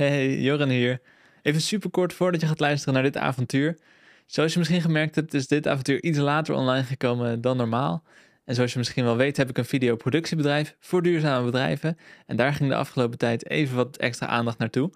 Hey, Joran hier. Even super kort voordat je gaat luisteren naar dit avontuur. Zoals je misschien gemerkt hebt, is dit avontuur iets later online gekomen dan normaal. En zoals je misschien wel weet, heb ik een videoproductiebedrijf voor duurzame bedrijven. En daar ging de afgelopen tijd even wat extra aandacht naartoe.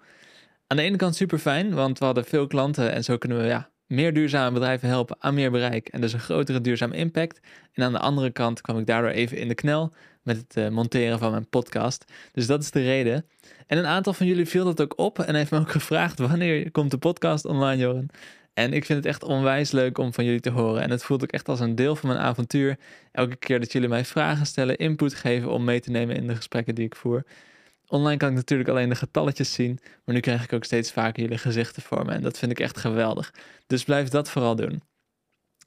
Aan de ene kant super fijn, want we hadden veel klanten en zo kunnen we ja, meer duurzame bedrijven helpen aan meer bereik en dus een grotere duurzame impact. En aan de andere kant kwam ik daardoor even in de knel met het uh, monteren van mijn podcast. Dus dat is de reden. En een aantal van jullie viel dat ook op en heeft me ook gevraagd wanneer komt de podcast online, Joren. En ik vind het echt onwijs leuk om van jullie te horen. En het voelt ook echt als een deel van mijn avontuur. Elke keer dat jullie mij vragen stellen, input geven om mee te nemen in de gesprekken die ik voer. Online kan ik natuurlijk alleen de getalletjes zien, maar nu krijg ik ook steeds vaker jullie gezichten voor me. En dat vind ik echt geweldig. Dus blijf dat vooral doen.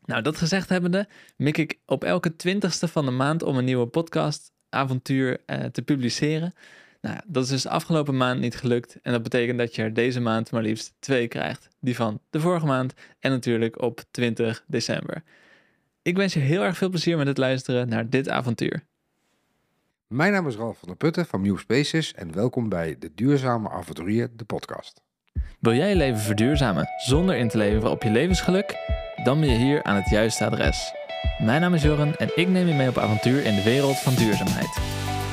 Nou, dat gezegd hebbende, mik ik op elke twintigste van de maand om een nieuwe podcast avontuur eh, te publiceren. Nou, dat is dus afgelopen maand niet gelukt. En dat betekent dat je er deze maand maar liefst twee krijgt. Die van de vorige maand en natuurlijk op 20 december. Ik wens je heel erg veel plezier met het luisteren naar dit avontuur. Mijn naam is Ralf van der Putten van New Spaces en welkom bij de Duurzame Avonturier, de podcast. Wil jij je leven verduurzamen zonder in te leven op je levensgeluk? Dan ben je hier aan het juiste adres. Mijn naam is Joren en ik neem je mee op avontuur in de wereld van duurzaamheid.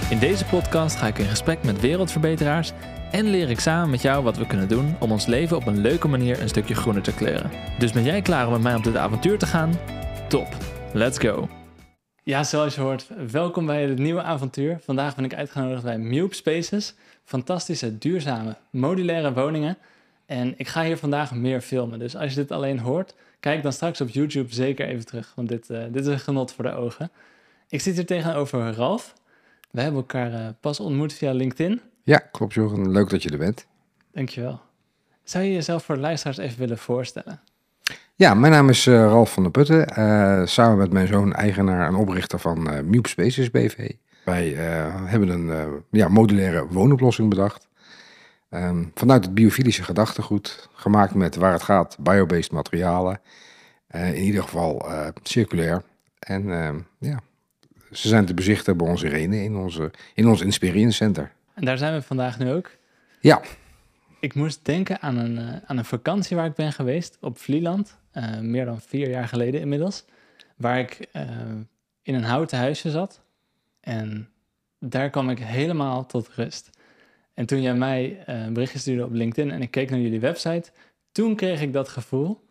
In deze podcast ga ik in gesprek met wereldverbeteraars en leer ik samen met jou wat we kunnen doen om ons leven op een leuke manier een stukje groener te kleuren. Dus ben jij klaar om met mij op dit avontuur te gaan? Top, let's go! Ja, zoals je hoort, welkom bij het nieuwe avontuur. Vandaag ben ik uitgenodigd bij Mube Spaces. Fantastische, duurzame, modulaire woningen. En ik ga hier vandaag meer filmen. Dus als je dit alleen hoort, kijk dan straks op YouTube zeker even terug. Want dit, uh, dit is een genot voor de ogen. Ik zit hier tegenover Ralf. We hebben elkaar uh, pas ontmoet via LinkedIn. Ja, klopt Jorgen. Leuk dat je er bent. Dankjewel. Zou je jezelf voor de luisteraars even willen voorstellen? Ja, mijn naam is uh, Ralf van der Putten. Uh, samen met mijn zoon, eigenaar en oprichter van uh, Mube Spaces BV. Wij hebben een ja, modulaire woonoplossing bedacht. Um, vanuit het biofilische gedachtegoed, gemaakt met waar het gaat, biobased materialen. in ieder geval circulair. En ehm, ja, ze zijn te bezichten bij onze Irene in, onze, in ons Insperience Center. En daar zijn we vandaag nu ook? Ja. Ik moest denken aan een, aan een vakantie waar ik ben geweest op Vlieland. Uh, meer dan vier jaar geleden inmiddels. Waar ik uh, in een houten huisje zat. En daar kwam ik helemaal tot rust. En toen jij mij een berichtje stuurde op LinkedIn en ik keek naar jullie website, toen kreeg ik dat gevoel.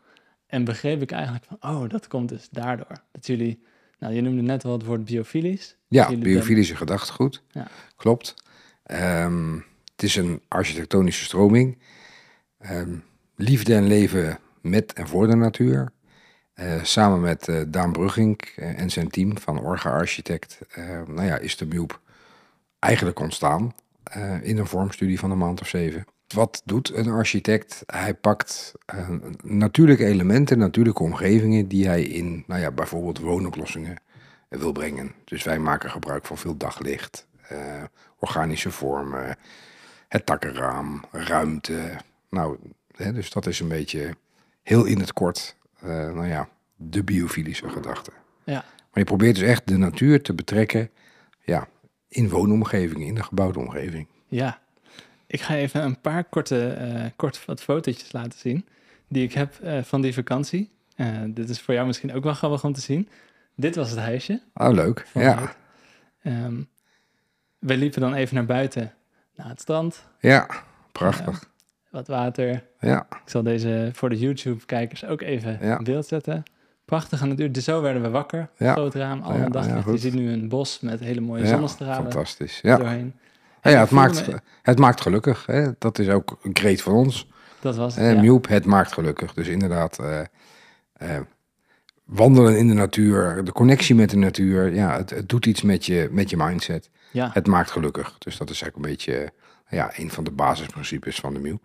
En begreep ik eigenlijk van, oh, dat komt dus daardoor. Dat jullie nou, je noemde net wel het woord biofilisch. Ja, biofilische gedachtegoed. Ja. Klopt. Um, het is een architectonische stroming. Um, liefde en leven met en voor de natuur. Uh, samen met uh, Daan Brugging uh, en zijn team van Orga Architect, nou ja, is de MUB eigenlijk ontstaan in een vormstudie van een maand of zeven. Wat doet een architect? Hij pakt natuurlijke elementen, natuurlijke omgevingen die hij in, nou ja, bijvoorbeeld woonoplossingen wil brengen. Dus wij maken gebruik van veel daglicht, organische vormen, het takkenraam, ruimte. Nou, hè, dus dat is een beetje heel in het kort, nou ja, de biofilische gedachte. Ja. Maar je probeert dus echt de natuur te betrekken, ja, in woonomgevingen, in de gebouwde omgeving. Ja, ik ga even een paar korte, uh, kort wat fotootjes laten zien die ik heb uh, van die vakantie. Uh, dit is voor jou misschien ook wel grappig om te zien. Dit was het huisje. Oh, leuk. Ja. Um, we liepen dan even naar buiten, naar het strand. Ja, prachtig. Wat water. Ja. Ik zal deze voor de YouTube-kijkers ook even ja. in beeld zetten. Prachtige natuur. Dus zo werden we wakker. Ja. Groot raam, al een dag. Je ziet nu een bos met hele mooie zonnestralen. Fantastisch. Ja. Doorheen. Ja, het, maakt, het maakt gelukkig. Hè? Dat is ook een kreet van ons. Dat was het, eh, Mjoep, het maakt gelukkig. Dus inderdaad, uh, uh, wandelen in de natuur, de connectie met de natuur. Ja, het, het, doet iets met je, met je mindset. Ja. Het maakt gelukkig. Dus dat is eigenlijk een beetje ja, een van de basisprincipes van de Mjoep.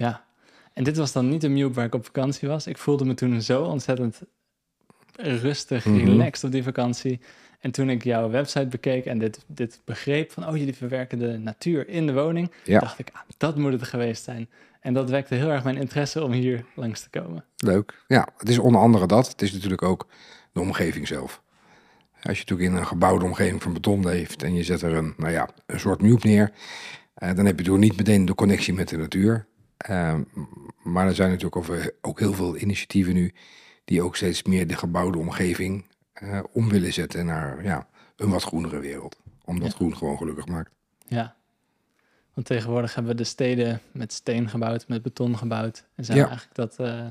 Ja, en dit was dan niet de Mjoep waar ik op vakantie was. Ik voelde me toen zo ontzettend rustig, mm -hmm. relaxed op die vakantie. En toen ik jouw website bekeek en dit, dit begreep van, oh, jullie verwerken de natuur in de woning, ja. dacht ik, ah, dat moet het geweest zijn. En dat wekte heel erg mijn interesse om hier langs te komen. Leuk. Ja, het is onder andere dat. Het is natuurlijk ook de omgeving zelf. Als je natuurlijk in een gebouwde omgeving van beton leeft en je zet er een, nou ja, een soort muur neer, Uh, dan heb je door niet meteen de connectie met de natuur. Ehm, maar er zijn natuurlijk over, ook heel veel initiatieven nu die ook steeds meer de gebouwde omgeving uh, om willen zetten naar ja, een wat groenere wereld. Omdat groen gewoon gelukkig maakt. Ja, want tegenwoordig hebben we de steden met steen gebouwd, met beton gebouwd. En zijn eigenlijk dat, uh,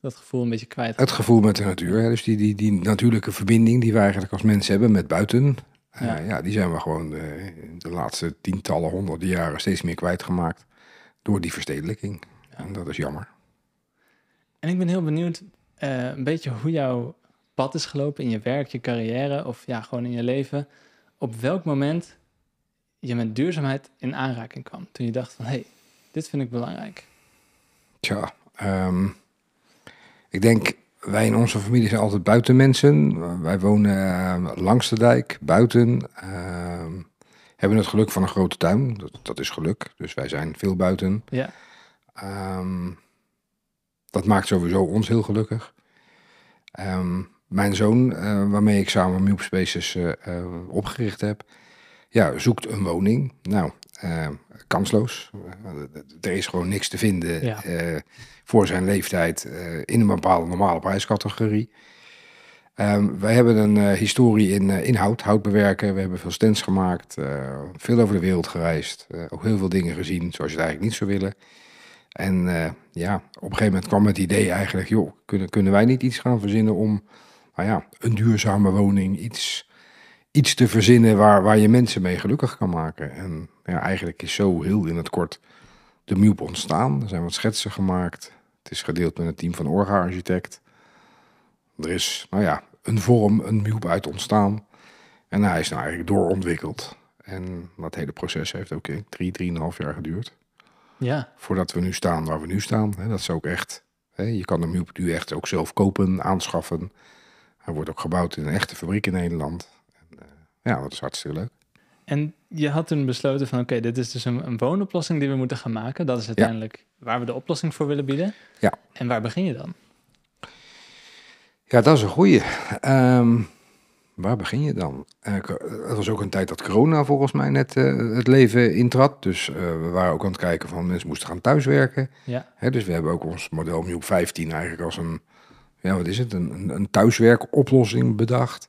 dat gevoel een beetje kwijt. Het gevoel met de natuur. Hè? Dus die, die, die natuurlijke verbinding die we eigenlijk als mensen hebben met buiten. Ja. ja, die zijn we gewoon de laatste tientallen, honderden jaren steeds meer kwijtgemaakt door die verstedelijking. En dat is jammer. En ik ben heel benieuwd uh, een beetje hoe jouw pad is gelopen in je werk, je carrière of ja, gewoon in je leven. Op welk moment je met duurzaamheid in aanraking kwam? Toen je dacht van, hé, hey, dit vind ik belangrijk. Tja, um, ik denk, wij in onze familie zijn altijd buitenmensen. Wij wonen uh, langs de dijk, buiten. Uh, hebben het geluk van een grote tuin. Dat, dat is geluk. Dus wij zijn veel buiten. Ja. Um, dat maakt sowieso ons heel gelukkig. Um, mijn zoon, uh, waarmee ik samen Milp Spaces uh, opgericht heb, ja, zoekt een woning. Nou, kansloos. er is gewoon niks te vinden ja. voor zijn leeftijd in een bepaalde normale prijscategorie. Um, wij hebben een uh, historie in, uh, in hout, hout bewerken. We hebben veel stands gemaakt, uh, veel over de wereld gereisd. ook heel veel dingen gezien zoals je het eigenlijk niet zou willen. En ja, op een gegeven moment kwam het idee eigenlijk, joh, kunnen, kunnen wij niet iets gaan verzinnen om, nou ja, een duurzame woning, iets, iets te verzinnen waar, waar je mensen mee gelukkig kan maken. En ja, eigenlijk is zo heel in het kort de Miep ontstaan. Er zijn wat schetsen gemaakt. Het is gedeeld met een team van Orga-architect. Er is, nou ja, een vorm, een Miep uit ontstaan. En hij is nou eigenlijk doorontwikkeld. En dat hele proces heeft ook drie, drieënhalf jaar geduurd. Ja. Voordat we nu staan waar we nu staan. Dat is ook echt. Je kan de Miep nu echt ook zelf kopen, aanschaffen. Hij wordt ook gebouwd in een echte fabriek in Nederland. En, uh, ja, dat is hartstikke leuk. En je had toen besloten van oké, dit is dus een, een, woonoplossing die we moeten gaan maken. Dat is uiteindelijk waar we de oplossing voor willen bieden. Ja. En waar begin je dan? Ja, dat is een goede. Ehm, waar begin je dan? Uh, het was ook een tijd dat corona volgens mij net uh, het leven intrad. Dus uh, we waren ook aan het kijken van mensen moesten gaan thuiswerken. Ja. Hè, dus we hebben ook ons model Mube 15 eigenlijk als een, ja wat is het, een, een thuiswerkoplossing bedacht.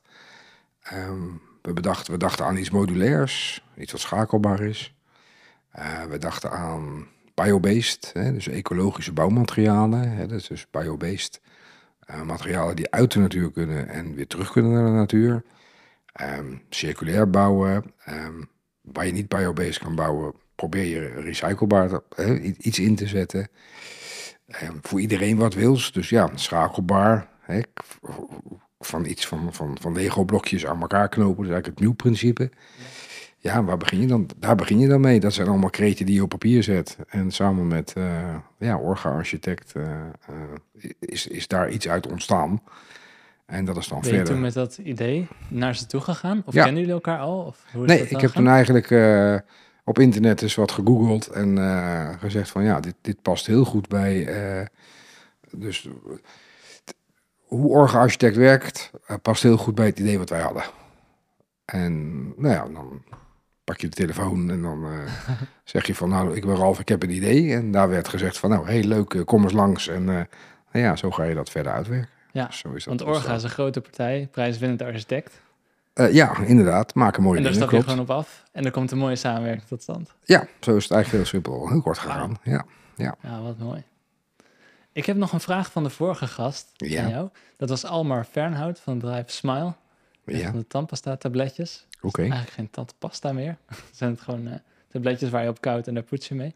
Um, we, bedachten, we dachten aan iets modulairs, iets wat schakelbaar is. we dachten aan biobased, hè, dus ecologische bouwmaterialen. Hè, dus biobased materialen die uit de natuur kunnen en weer terug kunnen naar de natuur. Um, circulair bouwen. Um, waar je niet biobased kan bouwen, probeer je recyclebaar iets in te zetten. Um, voor iedereen wat wils. Dus ja, schakelbaar. Hè, van iets van, van, van Lego-blokjes aan elkaar knopen. Dat is eigenlijk het nieuw principe. Ja, waar begin je dan? Daar begin je dan mee. Dat zijn allemaal kreten die je op papier zet. En samen met uh, ja, Orga-architect uh, uh, is, is daar iets uit ontstaan. En dat is dan ben verder. Ben je toen met dat idee naar ze toe gegaan? Of kennen jullie elkaar al? Of hoe is nee, ik heb toen eigenlijk op internet eens wat gegoogeld en gezegd van ja, dit, dit past heel goed bij. dus hoe Orga-architect werkt, past heel goed bij het idee wat wij hadden. En nou ja, dan pak je de telefoon en dan uh, zeg je van nou, ik ben Ralf, ik heb een idee. En daar werd gezegd van nou, heel leuk, uh, kom eens langs. En uh, nou ja, zo ga je dat verder uitwerken. Ja, zo is dat want Orga is een grote partij, prijswinnend architect. ja, inderdaad, maken mooie en dingen. En daar stap je gewoon op af en er komt een mooie samenwerking tot stand. Ja, zo is het eigenlijk heel simpel, heel kort gegaan. Ja, ja. ja, wat mooi. Ik heb nog een vraag van de vorige gast ja. aan jou. Dat was Almar Fernhout van het bedrijf Smile. Ja. Van de tandpasta tabletjes. Oké. Eigenlijk geen tandpasta meer. het zijn het gewoon uh, tabletjes waar je op koudt en daar poets je mee.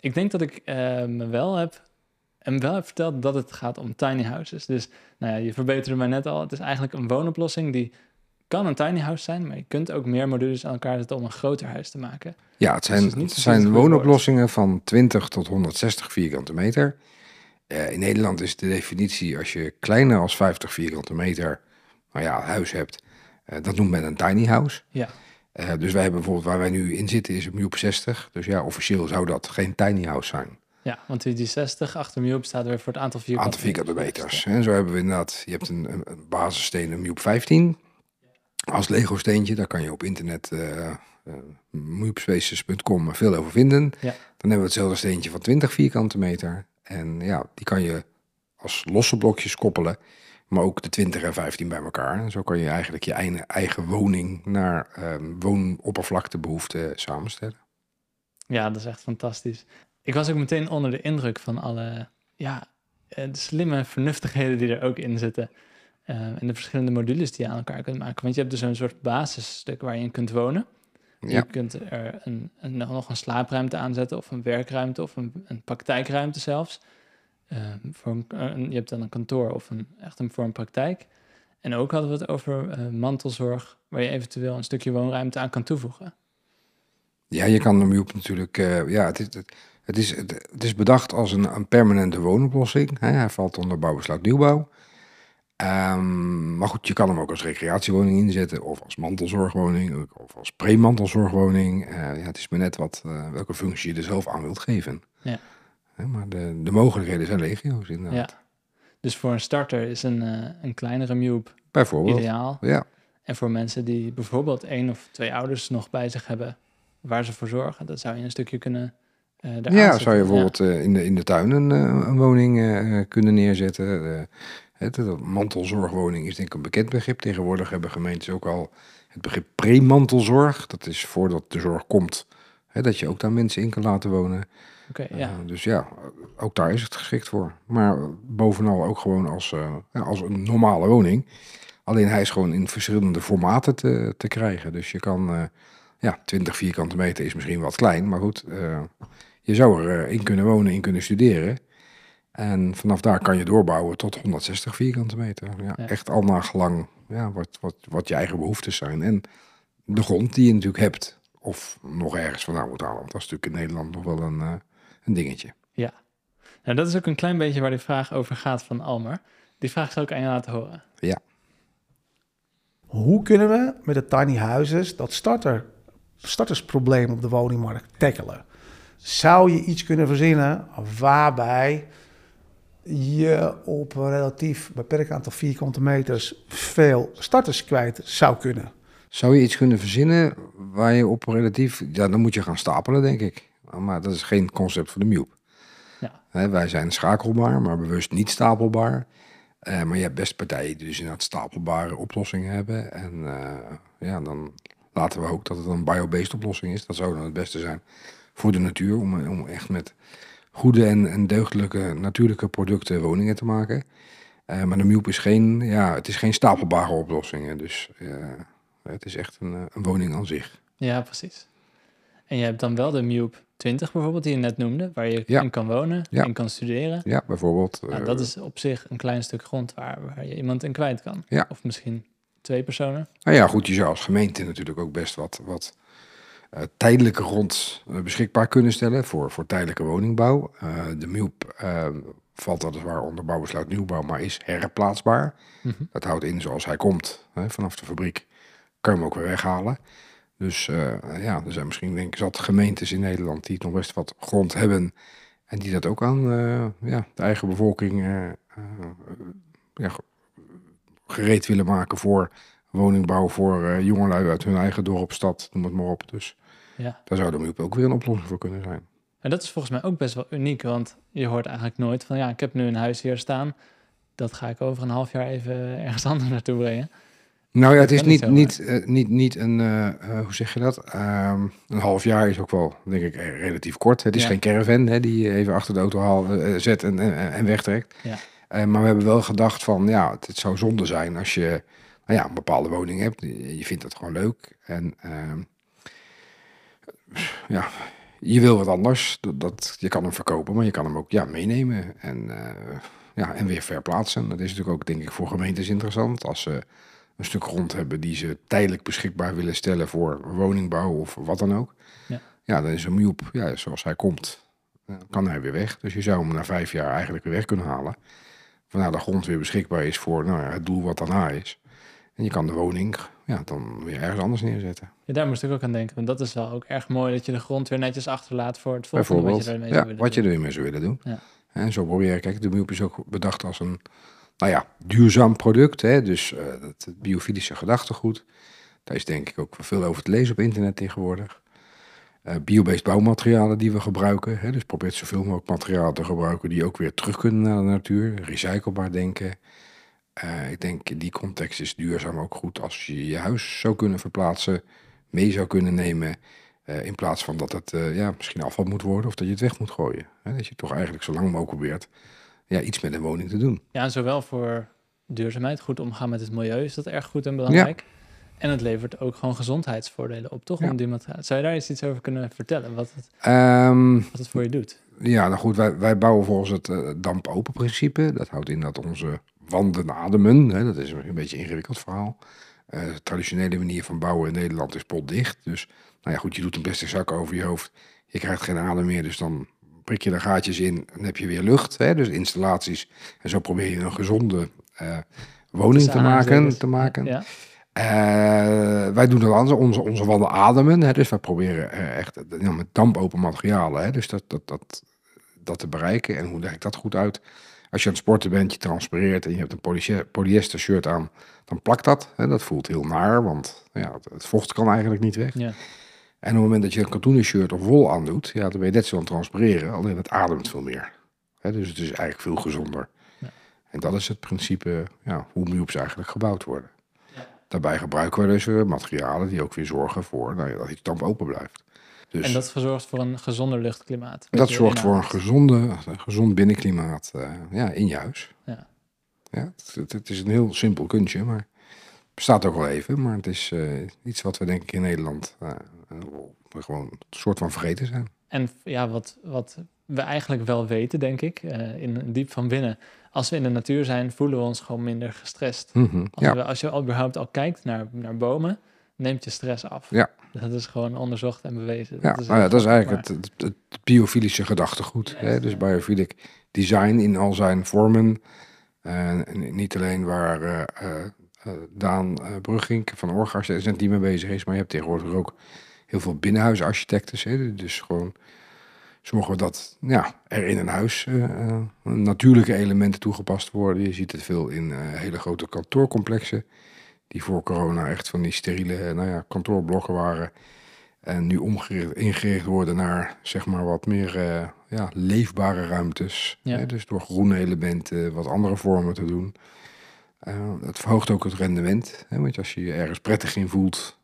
Ik denk dat ik uh, me wel heb, hem wel heb verteld dat het gaat om tiny houses. Dus nou ja, je verbeterde mij net al. Het is eigenlijk een woonoplossing die kan een tiny house zijn, maar je kunt ook meer modules aan elkaar zetten om een groter huis te maken. Ja, het dus zijn, het zijn woonoplossingen van 20 tot 160 vierkante meter. Uh, in Nederland is de definitie als je kleiner als 50 vierkante meter nou ja, huis hebt, dat noemt men een tiny house. Ja. Uh, dus wij hebben bijvoorbeeld waar wij nu in zitten is een Mube 60. Dus ja, officieel zou dat geen tiny house zijn. Ja, want die 60 achter Mube staat weer voor het aantal vierkante, aantal vierkante meters. En zo hebben we inderdaad, je hebt een, een basissteen, een Mube 15. Als Lego steentje, daar kan je op internet uh, uh, veel over vinden. Ja. Dan hebben we hetzelfde steentje van 20 vierkante meter. En ja, die kan je als losse blokjes koppelen. Maar ook de 20 en 15 bij elkaar. En zo kan je eigenlijk je eigen, eigen woning naar um, woonoppervlaktebehoeften samenstellen. Ja, dat is echt fantastisch. Ik was ook meteen onder de indruk van alle ja, de slimme vernuftigheden die er ook in zitten. Uh, en de verschillende modules die je aan elkaar kunt maken. Want je hebt dus een soort basisstuk waar je in kunt wonen. Je kunt er een, een, nog een slaapruimte aanzetten, of een werkruimte, of een, een praktijkruimte zelfs. Voor een, je hebt dan een kantoor of een, echt een, voor een praktijk. En ook hadden we het over uh, mantelzorg, waar je eventueel een stukje woonruimte aan kan toevoegen. Ja, je kan hem op natuurlijk. Uh, ja, het is, het, is, het, is bedacht als een, een permanente woonoplossing. Hè. Hij valt onder bouwbesluit nieuwbouw. Um, maar goed, je kan hem ook als recreatiewoning inzetten, of als mantelzorgwoning, of als pre-mantelzorgwoning. Uh, ja, het is maar net wat, uh, welke functie je er zelf aan wilt geven. Ja. Maar de, de mogelijkheden zijn legio's inderdaad. Ja. Dus voor een starter is een, uh, een kleinere Mube bijvoorbeeld. ideaal. Ja. En voor mensen die bijvoorbeeld één of twee ouders nog bij zich hebben, waar ze voor zorgen, dat zou je een stukje kunnen ja, zou je bijvoorbeeld in, de, in de tuin een, een woning kunnen neerzetten. Het, mantelzorgwoning is denk ik een bekend begrip. Tegenwoordig hebben gemeentes ook al het begrip premantelzorg. Dat is voordat de zorg komt, hè, dat je ook daar mensen in kan laten wonen. Okay, ja. Uh, dus ja, ook daar is het geschikt voor. Maar bovenal ook gewoon als, uh, als een normale woning. Alleen hij is gewoon in verschillende formaten te, te krijgen. Dus je kan, uh, ja, 20 vierkante meter is misschien wat klein, maar goed, je zou erin kunnen wonen, in kunnen studeren. En vanaf daar kan je doorbouwen tot 160 vierkante meter. Ja, Echt al naar gelang ja, wat, wat, wat je eigen behoeftes zijn. En de grond die je natuurlijk hebt. Of nog ergens vandaan moet halen. Want dat is natuurlijk in Nederland nog wel een, uh, een dingetje. Ja, nou, dat is ook een klein beetje waar die vraag over gaat van Almer. Die vraag zou ik aan je laten horen. Ja. Hoe kunnen we met de tiny houses dat starter, startersprobleem op de woningmarkt tackelen? Zou je iets kunnen verzinnen waarbij je op een relatief beperkt aantal vierkante meters veel starters kwijt zou kunnen. Zou je iets kunnen verzinnen waar je op relatief... Ja, dan moet je gaan stapelen, denk ik. Maar dat is geen concept voor de Mube. Ja. wij zijn schakelbaar, maar bewust niet stapelbaar. Uh, maar je hebt best partijen die dus inderdaad stapelbare oplossingen hebben. En uh, ja, dan laten we ook dat het een biobased oplossing is. Dat zou dan het beste zijn voor de natuur, om, om echt met goede en, en deugdelijke natuurlijke producten woningen te maken. Uh, maar de Mube is geen, ja, het is geen stapelbare oplossing. Dus het is echt een, eh, een, woning aan zich. Ja, precies. En je hebt dan wel de Mube 20 bijvoorbeeld, die je net noemde, waar je in kan wonen, ja. in kan studeren. Ja, bijvoorbeeld. Nou, dat is op zich een klein stuk grond waar, waar je iemand in kwijt kan. Ja. Of misschien twee personen. Nou ja, goed, je zou als gemeente natuurlijk ook best wat, wat uh, tijdelijke grond uh, beschikbaar kunnen stellen voor, voor tijdelijke woningbouw. Uh, de MUP valt weliswaar onder bouwbesluit nieuwbouw, maar is herplaatsbaar. Mm -hmm. Dat houdt in zoals hij komt hè, vanaf de fabriek, kan je hem ook weer weghalen. Dus ja, er zijn misschien denk ik zat gemeentes in Nederland die nog best wat grond hebben en die dat ook aan ja, de eigen bevolking ja, gereed willen maken voor woningbouw voor jongelui uit hun eigen dorp, stad, noem het maar op. Dus ja. Daar zou de ook weer een oplossing voor kunnen zijn. En dat is volgens mij ook best wel uniek, want je hoort eigenlijk nooit van ja, ik heb nu een huis hier staan. Dat ga ik over een half jaar even ergens anders naartoe brengen. Nou ja, het is niet, niet, uh, niet, niet een, uh, hoe zeg je dat? Um, een half jaar is ook wel, denk ik, relatief kort. Het is geen caravan hè, die je even achter de auto haal, uh, zet en, en, en wegtrekt. Ja. maar we hebben wel gedacht van, ja, het, het, zou zonde zijn als je nou ja, een bepaalde woning hebt. Je vindt het gewoon leuk. En ehm, ja, je wil wat anders. Dat, dat, je kan hem verkopen, maar je kan hem ook ja, meenemen en, ja, en weer verplaatsen. Dat is natuurlijk ook, denk ik, voor gemeentes interessant. Als ze een stuk grond hebben die ze tijdelijk beschikbaar willen stellen voor woningbouw of wat dan ook. Ja, ja dan is een Mube, ja, zoals hij komt, kan hij weer weg. Dus je zou hem na vijf jaar eigenlijk weer weg kunnen halen. Waarna de grond weer beschikbaar is voor nou ja, het doel wat daarna is. En je kan de woning ja, dan weer ergens anders neerzetten. Ja, daar moest ik ook aan denken. Want dat is wel ook erg mooi dat je de grond weer netjes achterlaat voor het volgende wat je ermee ja, wat je er mee zou willen doen. Ja. En zo probeer je, kijk, de MUP is ook bedacht als een, nou ja, duurzaam product. Hè? Dus uh, het biofilische gedachtegoed. Daar is denk ik ook veel over te lezen op internet tegenwoordig. Uh, biobased bouwmaterialen die we gebruiken. Hè, dus probeer zoveel mogelijk materialen te gebruiken die ook weer terug kunnen naar de natuur. Recyclebaar denken. Uh, ik denk in die context is duurzaam ook goed als je je huis zou kunnen verplaatsen, mee zou kunnen nemen. In plaats van dat het ja, misschien afval moet worden of dat je het weg moet gooien. Hè, dat je toch eigenlijk zo lang mogelijk probeert ja, iets met een woning te doen. Ja, en zowel voor duurzaamheid, goed omgaan met het milieu is dat erg goed en belangrijk. En het levert ook gewoon gezondheidsvoordelen op, toch? Om die. Zou je daar eens iets over kunnen vertellen? Wat het, um, wat het voor je doet? Ja, nou goed, wij, wij bouwen volgens het uh, damp-open principe. Dat houdt in dat onze wanden ademen. Hè, dat is een beetje een ingewikkeld verhaal. Uh, de traditionele manier van bouwen in Nederland is potdicht. Dus nou ja, goed, je doet een plastic zak over je hoofd. Je krijgt geen adem meer, dus dan prik je er gaatjes in en heb je weer lucht. Hè, dus installaties. En zo probeer je een gezonde uh, woning te maken. Te maken. Ja. Uh, wij doen dat anders, onze, onze wanden ademen. Hè, dus wij proberen uh, echt ja, met dampopen materialen. Hè, dus dat, dat, dat, dat te bereiken. En hoe leg ik dat goed uit? Als je aan het sporten bent, je transpireert en je hebt een polyester shirt aan, dan plakt dat. Hè, dat voelt heel naar, want ja, het, vocht kan eigenlijk niet weg. Ja. En op het moment dat je een katoenen shirt of wol aandoet, ja, dan ben je net zo aan het transpireren, alleen het ademt veel meer. Dus het is eigenlijk veel gezonder. Ja. En dat is het principe ja, hoe miops eigenlijk gebouwd worden. Daarbij gebruiken we dus materialen die ook weer zorgen voor nou ja, dat iets damp open blijft. Dus, en dat zorgt voor een gezonder luchtklimaat. Dat zorgt voor een, gezonde, een gezond binnenklimaat uh, ja, in je huis. Ja. Ja, het, het, is een heel simpel kunstje, maar bestaat ook wel even. Maar het is uh, iets wat we denk ik in Nederland uh, gewoon een soort van vergeten zijn. En ja, wat, wat we eigenlijk wel weten, denk ik, in diep van binnen als we in de natuur zijn, voelen we ons gewoon minder gestrest. Mhm, als, we, als, je überhaupt al kijkt naar, naar bomen, neemt je stress af. Ja. Dat is gewoon onderzocht en bewezen. Ja, dat is, nou ja, dat is eigenlijk het, het, biofilische gedachtegoed. hè? Dus biophilic design in al zijn vormen. En niet alleen waar uh, uh, Daan Bruggink van Orga die mee bezig is, maar je hebt tegenwoordig ook heel veel binnenhuisarchitecten. Hè? Dus gewoon zorgen we dat ja, er in een huis uh, natuurlijke elementen toegepast worden. Je ziet het veel in uh, hele grote kantoorcomplexen, die voor corona echt van die steriele nou ja, kantoorblokken waren. En nu omgericht, ingericht worden naar zeg maar wat meer uh, ja, leefbare ruimtes. Ja. Hè? Dus door groene elementen, wat andere vormen te doen. het verhoogt ook het rendement. Hè? Want als je je ergens prettig in voelt,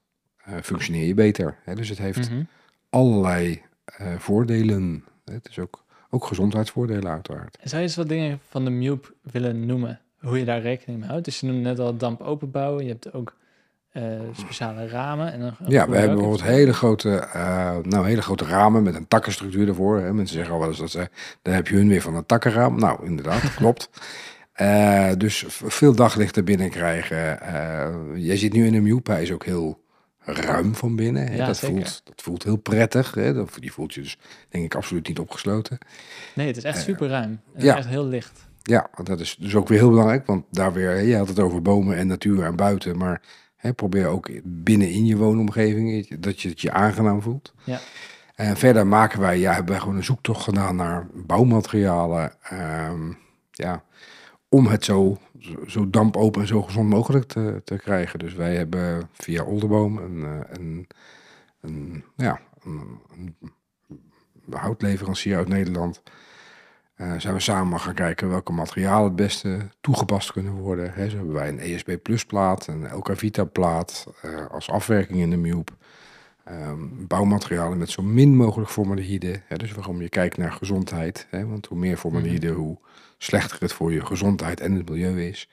functioneer je beter. Hè? Dus het heeft mm -hmm. allerlei uh, voordelen. Het is ook, ook gezondheidsvoordelen uiteraard. Zou je eens wat dingen van de MUP willen noemen? Hoe je daar rekening mee houdt? Dus je noemde net al damp openbouwen. Je hebt ook uh, speciale ramen. En een, ja, we hebben bijvoorbeeld hele grote, uh, nou, hele grote ramen met een takkenstructuur ervoor. Hè. Mensen zeggen al wel eens dat ze, dan heb je hun weer van een takkenraam. Nou, inderdaad, klopt. Uh, dus veel daglicht er binnen krijgen. jij zit nu in een hij is ook heel ruim van binnen. Hè? Ja, dat, voelt, dat voelt heel prettig. Hè? Dat, die voelt je dus denk ik absoluut niet opgesloten. Nee, het is echt uh, super ruim. ja. Echt heel licht. Ja, dat is dus ook weer heel belangrijk. Want daar weer, je had het over bomen en natuur en buiten. Maar hè, probeer ook binnen in je woonomgeving dat je het je aangenaam voelt. Ja. En verder maken wij, ja, hebben wij gewoon een zoektocht gedaan naar bouwmaterialen. Um, ja, om het zo, zo dampopen en zo gezond mogelijk te, te krijgen. Dus wij hebben via Olderboom een, eh, een, een ja, een, houtleverancier uit Nederland. Uh, zijn we samen gaan kijken welke materialen het beste toegepast kunnen worden. He, zo hebben wij een ESB Plus plaat, een Vita plaat uh, als afwerking in de MIOP. Um, bouwmaterialen met zo min mogelijk formaldehyde. Hè, dus waarom je kijkt naar gezondheid. Hè, want hoe meer formaldehyde, mhm. hoe slechter het voor je gezondheid en het milieu is.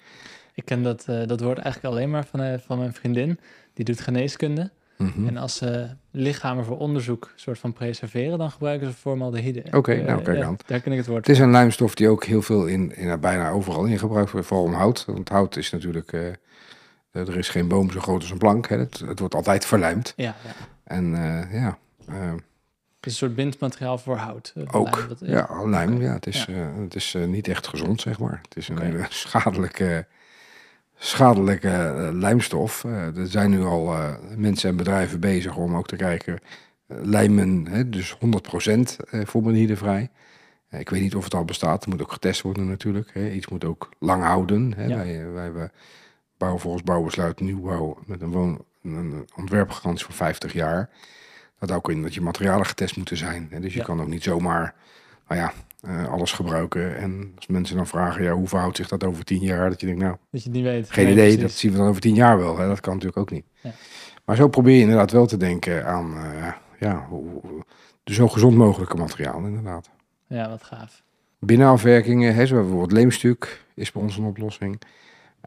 Ik ken dat, uh, dat woord eigenlijk alleen maar van, uh, van mijn vriendin. Die doet geneeskunde. Mm-hmm. En als ze lichamen voor onderzoek soort van preserveren, dan gebruiken ze formaldehyde. Oké, okay, nou kijk ja, aan. Daar ken ik het woord. Het is een lijmstof die ook heel veel in, in bijna overal in gebruikt wordt, vooral om hout. Want hout is natuurlijk, er is geen boom zo groot als een plank. Hè. Het, het wordt altijd verlijmd. Ja, ja. En ja... Het is een soort bindmateriaal voor hout. Ook, lijm, ja, lijm. Ja, het is, ja. Uh, het is uh, niet echt gezond, zeg maar. Het is een okay. hele schadelijke, schadelijke uh, lijmstof. er zijn nu al mensen en bedrijven bezig om ook te kijken... lijmen, hè, dus 100% formaldehydevrij. ik weet niet of het al bestaat. Het moet ook getest worden natuurlijk. Hè. Iets moet ook lang houden. Hè. Ja. Wij, wij, wij bouwen volgens bouwbesluit nieuwbouw met een woon een ontwerpgarantie voor 50 jaar. Dat ook in dat je materialen getest moeten zijn. Hè? Dus je kan ook niet zomaar nou ja, uh, alles gebruiken. En als mensen dan vragen, ja, hoe verhoudt zich dat over tien jaar? Dat je denkt, nou, dat je niet weet. Geen idee, dat zien we dan over tien jaar wel. Hè? Dat kan natuurlijk ook niet. Ja. Maar zo probeer je inderdaad wel te denken aan, uh, ja, hoe, de zo gezond mogelijke materiaal inderdaad. Ja, wat gaaf. Binnenafwerkingen, hè, zoals bijvoorbeeld leemstuk is bij ons een oplossing.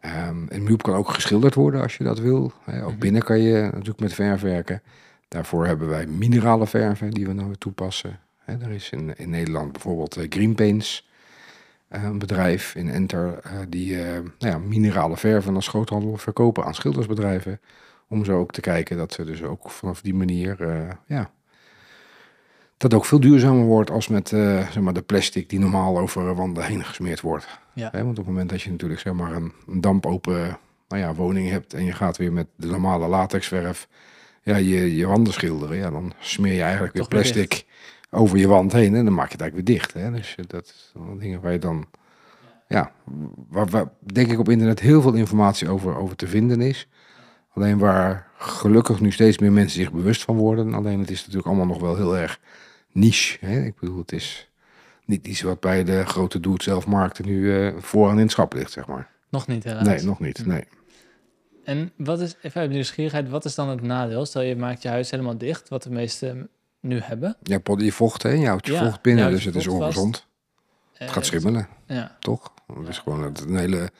Um, een muur kan ook geschilderd worden als je dat wil. Ook mhm. binnen kan je natuurlijk met verf werken. Daarvoor hebben wij minerale verven die we nou toepassen. Er is in, in Nederland bijvoorbeeld uh, Green Paints, uh, een bedrijf in Enter, uh, die nou ja, minerale verven als groothandel verkopen aan schildersbedrijven. Om zo ook te kijken dat ze dus ook vanaf die manier ja, dat ook veel duurzamer wordt als met uh, zeg maar de plastic die normaal over wanden heen gesmeerd wordt. Ja. want op het moment dat je natuurlijk zeg maar een, een dampopen nou ja, woning hebt en je gaat weer met de normale latexverf ja, je, je wanden schilderen, ja, dan smeer je eigenlijk weer plastic over je wand heen en dan maak je het eigenlijk weer dicht. Hè? Dus eh, dat zijn dingen waar je dan, ja, waar, waar denk ik op internet heel veel informatie over, over te vinden is. Alleen waar gelukkig nu steeds meer mensen zich bewust van worden. Alleen het is natuurlijk allemaal nog wel heel erg niche. Hè? Ik bedoel, het is niet iets wat bij de grote doe-het-zelf-markten nu uh, vooraan in het schap ligt, zeg maar. Nog niet, helaas. Nee, nog niet, nee. En wat is, even uit nieuwsgierigheid, wat is dan het nadeel? Stel je maakt je huis helemaal dicht, wat de meesten nu hebben. Ja, je vocht, hè? Je houdt je vocht binnen, dus het is ongezond. het gaat schimmelen, ja. toch? Het is gewoon een hele...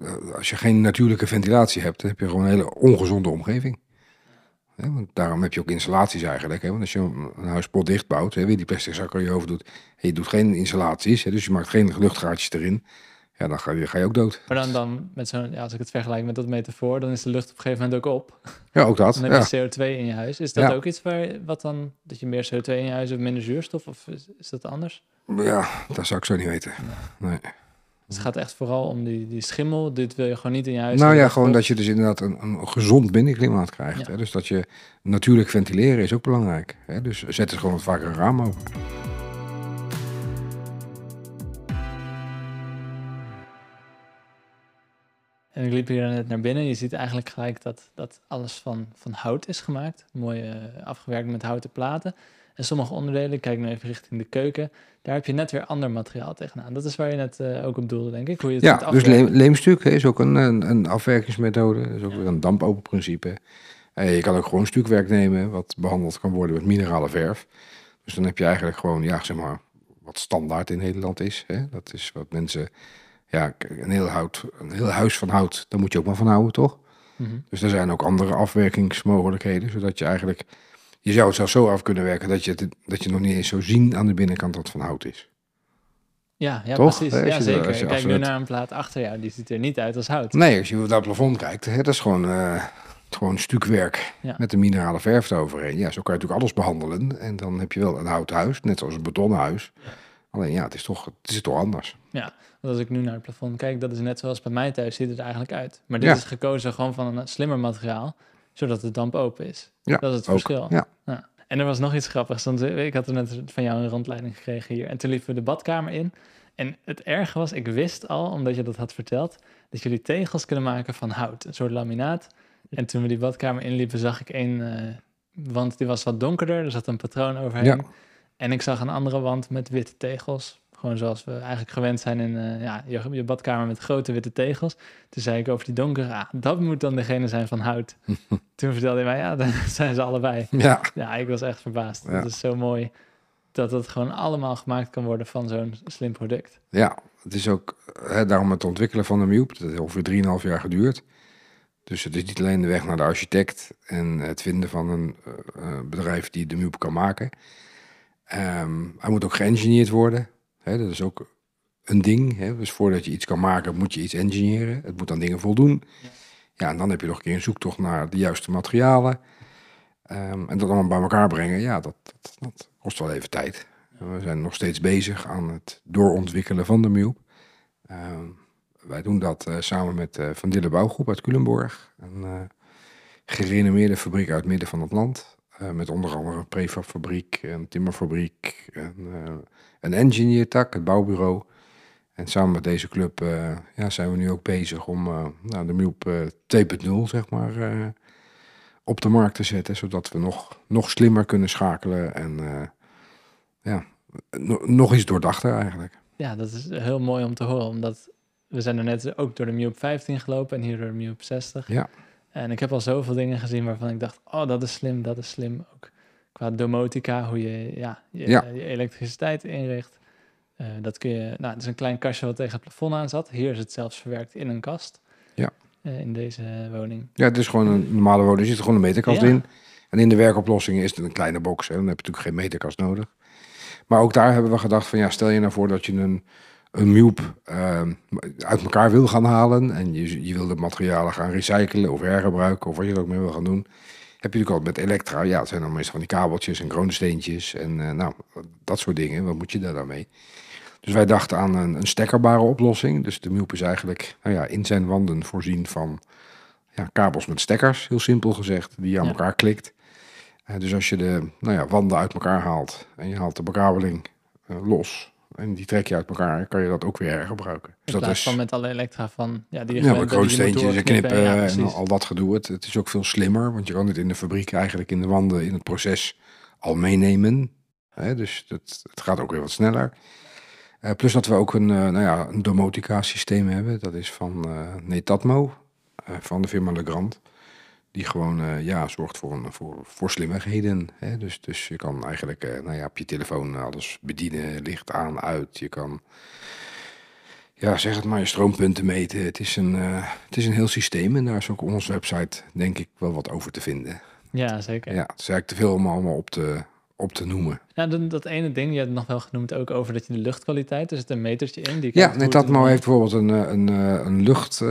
Eh, als je geen natuurlijke ventilatie hebt, heb je gewoon een hele ongezonde omgeving. Want daarom heb je ook installaties eigenlijk. Hè? Want als je een huis potdicht bouwt, hè, weer die plastic zak je over doet, en je doet geen installaties, hè, dus je maakt geen luchtgaatjes erin, ja, dan ga je, ga je ook dood. Maar dan, dan met zo'n, ja, als ik het vergelijk met dat metafoor, dan is de lucht op een gegeven moment ook op. Ja, ook dat. Dan heb je CO2 in je huis. Is dat ook iets waar, wat dan, dat je meer CO2 in je huis hebt, minder zuurstof, of is, is dat anders? Ja, dat zou ik zo niet weten. Nee. Het gaat echt vooral om die, die schimmel. Dit wil je gewoon niet in je huis. Nou ja, gewoon dat je dus inderdaad een, een gezond binnenklimaat krijgt. Hè? Dus dat je natuurlijk ventileren is ook belangrijk. Hè? Dus zet er gewoon wat vaker een raam open. En ik liep hier net naar binnen. Je ziet eigenlijk gelijk dat, dat alles van, van hout is gemaakt. Mooi uh, afgewerkt met houten platen. En sommige onderdelen, kijk nu even richting de keuken, daar heb je net weer ander materiaal tegenaan. Dat is waar je net uh, ook op doelde, denk ik. Hoe je het ja, dus leemstuk is ook een, een, een, afwerkingsmethode. Dat is ook weer een dampopen principe. En je kan ook gewoon stukwerk nemen, wat behandeld kan worden met minerale verf. Dus dan heb je eigenlijk gewoon, ja, zeg maar, wat standaard in Nederland is. Hè? Dat is wat mensen ja, een heel, hout, een heel huis van hout, daar moet je ook maar van houden, toch? Mhm. Dus er zijn ook andere afwerkingsmogelijkheden, zodat je eigenlijk... Je zou het zelfs zo af kunnen werken dat je, het, dat je nog niet eens zo zien aan de binnenkant dat van hout is. Ja, ja precies. Ja, zeker. Kijk nu naar een plaat achter jou, die ziet er niet uit als hout. Nee, als je naar het plafond kijkt, hè, dat is gewoon, uh, gewoon stukwerk met een minerale verf eroverheen. Ja, zo kan je natuurlijk alles behandelen. En dan heb je wel een houten huis, net zoals een betonnen huis. Alleen ja, het is toch, het is toch anders. Ja, want als ik nu naar het plafond kijk, dat is net zoals bij mij thuis, ziet het er eigenlijk uit. Maar dit is gekozen gewoon van een slimmer materiaal, zodat de damp open is. Ja, dat is het verschil. Ja. ja. En er was nog iets grappigs. Want ik had er net van jou een rondleiding gekregen hier. En toen liepen we de badkamer in. En het erge was, ik wist al, omdat je dat had verteld, dat jullie tegels kunnen maken van hout. Een soort laminaat. En toen we die badkamer inliepen, zag ik één uh, wand die was wat donkerder. Er zat een patroon overheen. Ja. En ik zag een andere wand met witte tegels. Gewoon zoals we eigenlijk gewend zijn in uh, ja, je, je, badkamer met grote witte tegels. Toen zei ik over die donkere, ah, dat moet dan degene zijn van hout. Toen vertelde hij mij, ja, dat zijn ze allebei. Ja, ja ik was echt verbaasd. Ja. Dat is zo mooi dat het gewoon allemaal gemaakt kan worden van zo'n slim product. Ja, het is ook hè, daarom het ontwikkelen van de Mube. Dat heeft ongeveer 3,5 jaar geduurd. Dus het is niet alleen de weg naar de architect en het vinden van een uh, bedrijf die de Mube kan maken. Um, hij moet ook geëngineerd worden. Dat is ook een ding. Dus voordat je iets kan maken, moet je iets engineeren. Het moet aan dingen voldoen. Ja. en dan heb je nog een keer een zoektocht naar de juiste materialen. Um, en dat allemaal bij elkaar brengen, ja, dat, dat, kost wel even tijd. We zijn nog steeds bezig aan het doorontwikkelen van de Mube. Um, wij doen dat uh, samen met uh, Van Dille Bouwgroep uit Culemborg. Een uh, gerenommeerde fabriek uit het midden van het land. Met onder andere een prefabfabriek, een timmerfabriek, een een engineer tak, het bouwbureau. En samen met deze club uh, ja, zijn we nu ook bezig om uh, nou, de MILP uh, 2.0, zeg maar, op de markt te zetten, zodat we nog, nog slimmer kunnen schakelen en ja, nog iets doordachter eigenlijk. Ja, dat is heel mooi om te horen, omdat we zijn er net ook door de Mute 15 gelopen en hier door de Mute 60. Ja. En ik heb al zoveel dingen gezien waarvan ik dacht, oh, dat is slim, dat is slim. Ook qua domotica, hoe je ja, je, je elektriciteit inricht. Uh, dat kun je, nou, het is een klein kastje wat tegen het plafond aan zat. Hier is het zelfs verwerkt in een kast. Ja. Uh, in deze woning. Ja, het is gewoon een normale woning. Er zit gewoon een meterkast in. En in de werkoplossing is het een kleine box. Hè. Dan heb je natuurlijk geen meterkast nodig. Maar ook daar hebben we gedacht van ja, stel je nou voor dat je een, een Mube uh, uit elkaar wil gaan halen. En je, je wil de materialen gaan recyclen of hergebruiken of wat je er ook mee wil gaan doen. Heb je natuurlijk al met elektra, ja, het zijn dan meestal van die kabeltjes en kroonsteentjes en uh, nou, dat soort dingen. Wat moet je daar dan mee? Dus wij dachten aan een, een stekkerbare oplossing. Dus de Mube is eigenlijk nou ja, in zijn wanden voorzien van ja, kabels met stekkers, heel simpel gezegd, die je aan elkaar klikt. Uh, dus als je de nou ja, wanden uit elkaar haalt en je haalt de bekabeling uh, los en die trek je uit elkaar, kan je dat ook weer hergebruiken. In dus dat is van met alle elektra van ja, die ja, kroonsteentjes en knippen ja, en al dat gedoe. Het, het is ook veel slimmer, want je kan het in de fabriek eigenlijk in de wanden in het proces al meenemen. Dus dat, het gaat ook weer wat sneller. Uh, plus dat we ook een, uh, nou ja, een domotica systeem hebben. Dat is van uh, Netatmo, van de firma Legrand. Die gewoon ja, zorgt voor, een, voor, voor slimmigheden. Hè? Dus, dus je kan eigenlijk nou ja, op je telefoon alles bedienen, licht aan, uit. Je kan, ja, zeg het maar, je stroompunten meten. Het is een, het is een heel systeem en daar is ook op onze website denk ik wel wat over te vinden. Ja, zeker. Ja, het is eigenlijk te veel om allemaal op te, op te noemen. Ja, dat, dat ene ding, je hebt het nog wel genoemd ook over dat je de luchtkwaliteit, er zit een metertje in. Die ja, net dat maar heeft bijvoorbeeld een, eh, een, een, een lucht, uh,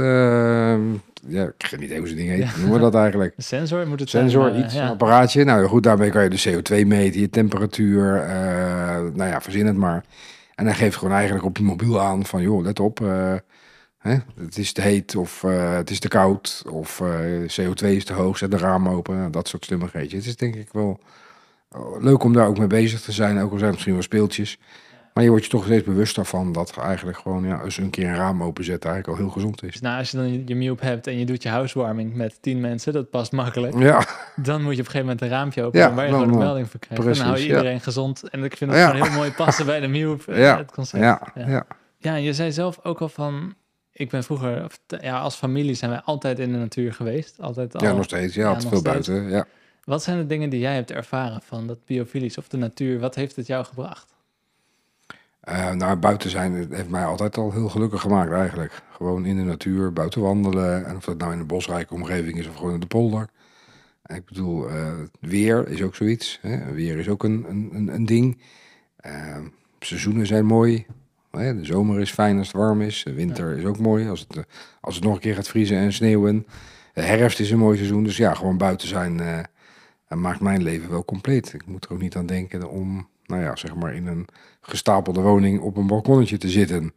ja, ik weet niet hoe ze dingen heet, ja. noemen we dat eigenlijk? Een sensor moet het Sensor, zijn, iets, een apparaatje. Nou goed, daarmee kan je de CO2 meten, je temperatuur, uh, nou ja, verzin het maar. En hij geeft gewoon eigenlijk op je mobiel aan van, joh, let op, hè, het is te heet of het is te koud of CO2 is te hoog, zet de raam open, dat soort slimmigheidjes. Het is denk ik wel leuk om daar ook mee bezig te zijn. Ook al zijn het misschien wel speeltjes. Maar je wordt je toch steeds bewuster van dat eigenlijk gewoon ja, eens een keer een raam openzetten eigenlijk al heel gezond is. Dus nou, als je dan je Mute hebt en je doet je housewarming met tien mensen, dat past makkelijk. Ja. Dan moet je op een gegeven moment een raampje openen ja, waar je gewoon een melding voor krijgt. Precies, dan hou je iedereen gezond. En ik vind het gewoon heel mooi passen bij de Mute, eh, ja. het concept. Ja, ja. ja. en je zei zelf ook al van, ik ben vroeger, ja, als familie zijn wij altijd in de natuur geweest. Altijd al, ja, nog steeds. Ja, altijd veel buiten. Ja. Wat zijn de dingen die jij hebt ervaren van dat biofilisch of de natuur? Wat heeft het jou gebracht? Uh, nou, buiten zijn heeft mij altijd al heel gelukkig gemaakt eigenlijk. Gewoon in de natuur, buiten wandelen. En of dat nou in een bosrijke omgeving is of gewoon in de polder. Ik bedoel, uh, weer is ook zoiets. Hè? Weer is ook een, een, een ding. Uh, seizoenen zijn mooi. De zomer is fijn als het warm is. De winter is ook mooi als het, als het nog een keer gaat vriezen en sneeuwen. De herfst is een mooi seizoen. Dus ja, gewoon buiten zijn en maakt mijn leven wel compleet. Ik moet er ook niet aan denken om, nou ja, zeg maar in een gestapelde woning op een balkonnetje te zitten.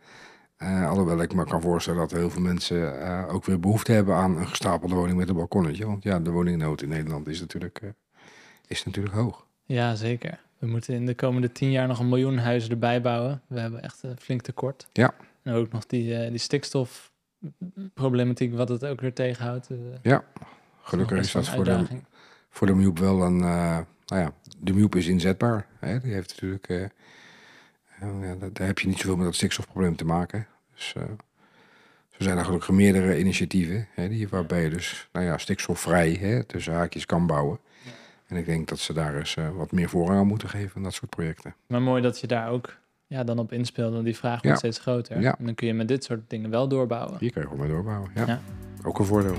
Uh, alhoewel ik me kan voorstellen dat heel veel mensen uh, ook weer behoefte hebben aan een gestapelde woning met een balkonnetje. Want ja, de woningnood in Nederland is natuurlijk, uh, is natuurlijk hoog. Ja, zeker. We moeten in de komende tien jaar nog een miljoen huizen erbij bouwen. We hebben echt een flink tekort. Ja. En ook nog die, die stikstofproblematiek, wat het ook weer tegenhoudt. ja, gelukkig is dat voor de, voor de Mube wel een, uh, nou ja, de Mube is inzetbaar. Hè? Die heeft natuurlijk, uh, ja, daar heb je niet zoveel met dat stikstofprobleem te maken. Dus uh, zo zijn er gelukkig meerdere initiatieven, hè, die, waarbij je dus, nou ja, stikstofvrij, hè, tussen haakjes kan bouwen. Ja. En ik denk dat ze daar eens wat meer voorrang aan moeten geven, dat soort projecten. Maar mooi dat je daar ook ja, dan op inspeelt, want die vraag wordt steeds groter. Ja. En dan kun je met dit soort dingen wel doorbouwen. Hier kan je gewoon mee doorbouwen, ja. Ook een voordeel.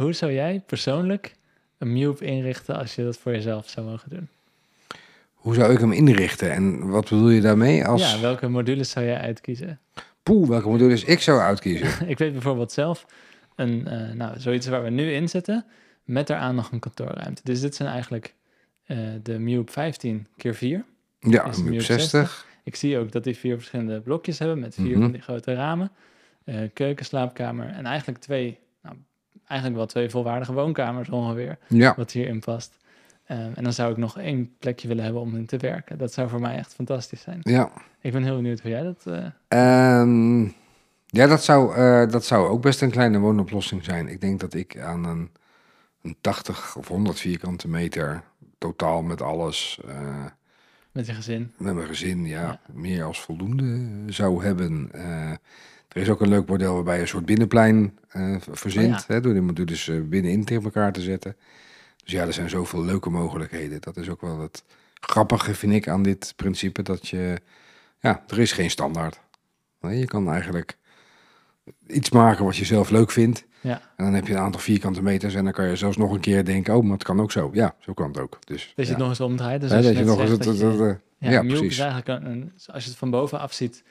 Hoe zou jij persoonlijk een Mube inrichten als je dat voor jezelf zou mogen doen? Hoe zou ik hem inrichten en wat bedoel je daarmee? Als... Ja, welke modules zou jij uitkiezen? Poeh, welke modules ik zou uitkiezen? ik weet bijvoorbeeld zelf, een, uh, nou, zoiets waar we nu in zitten, met daaraan nog een kantoorruimte. Dus dit zijn eigenlijk uh, de Mube 15 keer 4. Ja, een Mube 60. Ik zie ook dat die vier verschillende blokjes hebben met vier mhm. van die grote ramen. Uh, keuken, slaapkamer en eigenlijk twee eigenlijk wel twee volwaardige woonkamers ongeveer. Ja. Wat hierin past. Um, en dan zou ik nog één plekje willen hebben om in te werken. Dat zou voor mij echt fantastisch zijn. Ja. Ik ben heel benieuwd hoe jij dat... Uh... Ja, dat zou, uh, dat zou ook best een kleine woonoplossing zijn. Ik denk dat ik aan een, een 80 of 100 vierkante meter totaal met alles. Uh, met je gezin? Met mijn gezin, ja, Meer als voldoende zou hebben. Er is ook een leuk model waarbij je een soort binnenplein verzint. Oh, hè, door die dus binnenin tegen elkaar te zetten. Dus ja, er zijn zoveel leuke mogelijkheden. Dat is ook wel het grappige, vind ik, aan dit principe. Dat je, ja, er is geen standaard. Nee, je kan eigenlijk iets maken wat je zelf leuk vindt. Ja. En dan heb je een aantal vierkante meters en dan kan je zelfs nog een keer denken, oh, maar het kan ook zo. Ja, zo kan het ook. Dus, dat je het nog eens omdraait. Dus als je, je nog eens ja, ja precies. is eigenlijk een, als je het van bovenaf ziet,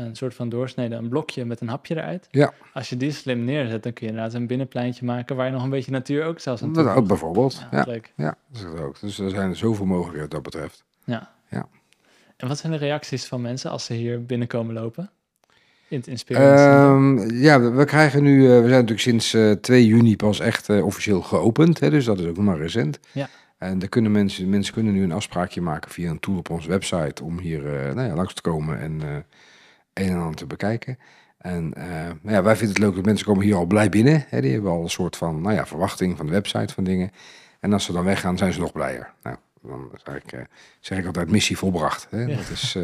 een soort van doorsnede, een blokje met een hapje eruit. Ja. Als je die slim neerzet, dan kun je inderdaad een binnenpleintje maken waar je nog een beetje natuur ook zelfs aan Dat ook bijvoorbeeld. Ja, ja, ja, dat is het ook. Dus er zijn zoveel mogelijkheden wat dat betreft. Ja. ja. En wat zijn de reacties van mensen als ze hier binnenkomen lopen? In het um, ja, we krijgen nu, uh, we zijn natuurlijk sinds uh, eh, 2 juni pas echt uh, officieel geopend, hè, dus dat is ook nog maar recent. Ja. En daar kunnen mensen, mensen kunnen nu een afspraakje maken via een tool op onze website om hier nou ja, langs te komen en een en ander te bekijken. En nou ja, wij vinden het leuk dat mensen komen hier al blij binnen. Hè, die hebben al een soort van nou ja, verwachting van de website van dingen. En als ze dan weggaan, zijn ze nog blijer. Nou, dan zeg ik, zeg ik altijd missie volbracht. Hè. Ja. Dat is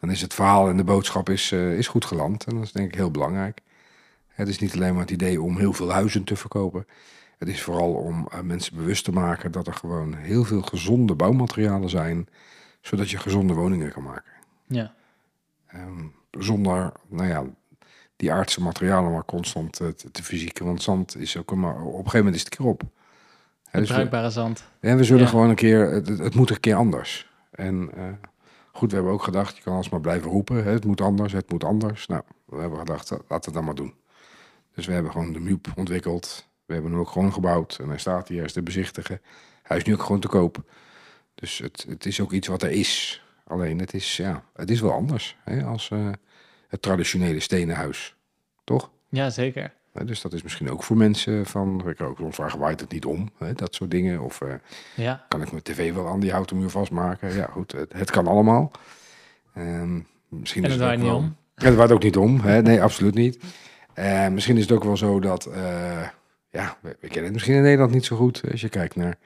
dan is het verhaal en de boodschap is, is goed geland. En dat is denk ik heel belangrijk. Het is niet alleen maar het idee om heel veel huizen te verkopen. Het is vooral om mensen bewust te maken dat er gewoon heel veel gezonde bouwmaterialen zijn, zodat je gezonde woningen kan maken. Ja. Um, zonder, nou ja, die aardse materialen maar constant uh, te, te, fysieken. Want zand is ook maar op een gegeven moment is het keer op. Dus bruikbare zand. En we zullen gewoon een keer, het, het, moet een keer anders. En Goed, we hebben ook gedacht, je kan alsmaar blijven roepen. Hè, het moet anders, het moet anders. Nou, we hebben gedacht, laten we het dan maar doen. Dus we hebben gewoon de MUP ontwikkeld. We hebben hem ook gewoon gebouwd. En hij staat hier, is te bezichtigen. Hij is nu ook gewoon te koop. Dus het, het is ook iets wat er is. Alleen het is, ja, het is wel anders hè, als uh, het traditionele stenen huis. Toch? Ja, zeker dus dat is misschien ook voor mensen van, ik ook soms vragen, waait het niet om? Hè, dat soort dingen. Of uh, ja. kan ik mijn tv wel aan die houten vastmaken? Ja, goed, het, het kan allemaal. Um, misschien en het waait niet om. het waait ook niet om. Hè? Nee, absoluut niet. Uh, misschien is het ook wel zo dat, ja, we, we, kennen het misschien in Nederland niet zo goed. Als je kijkt naar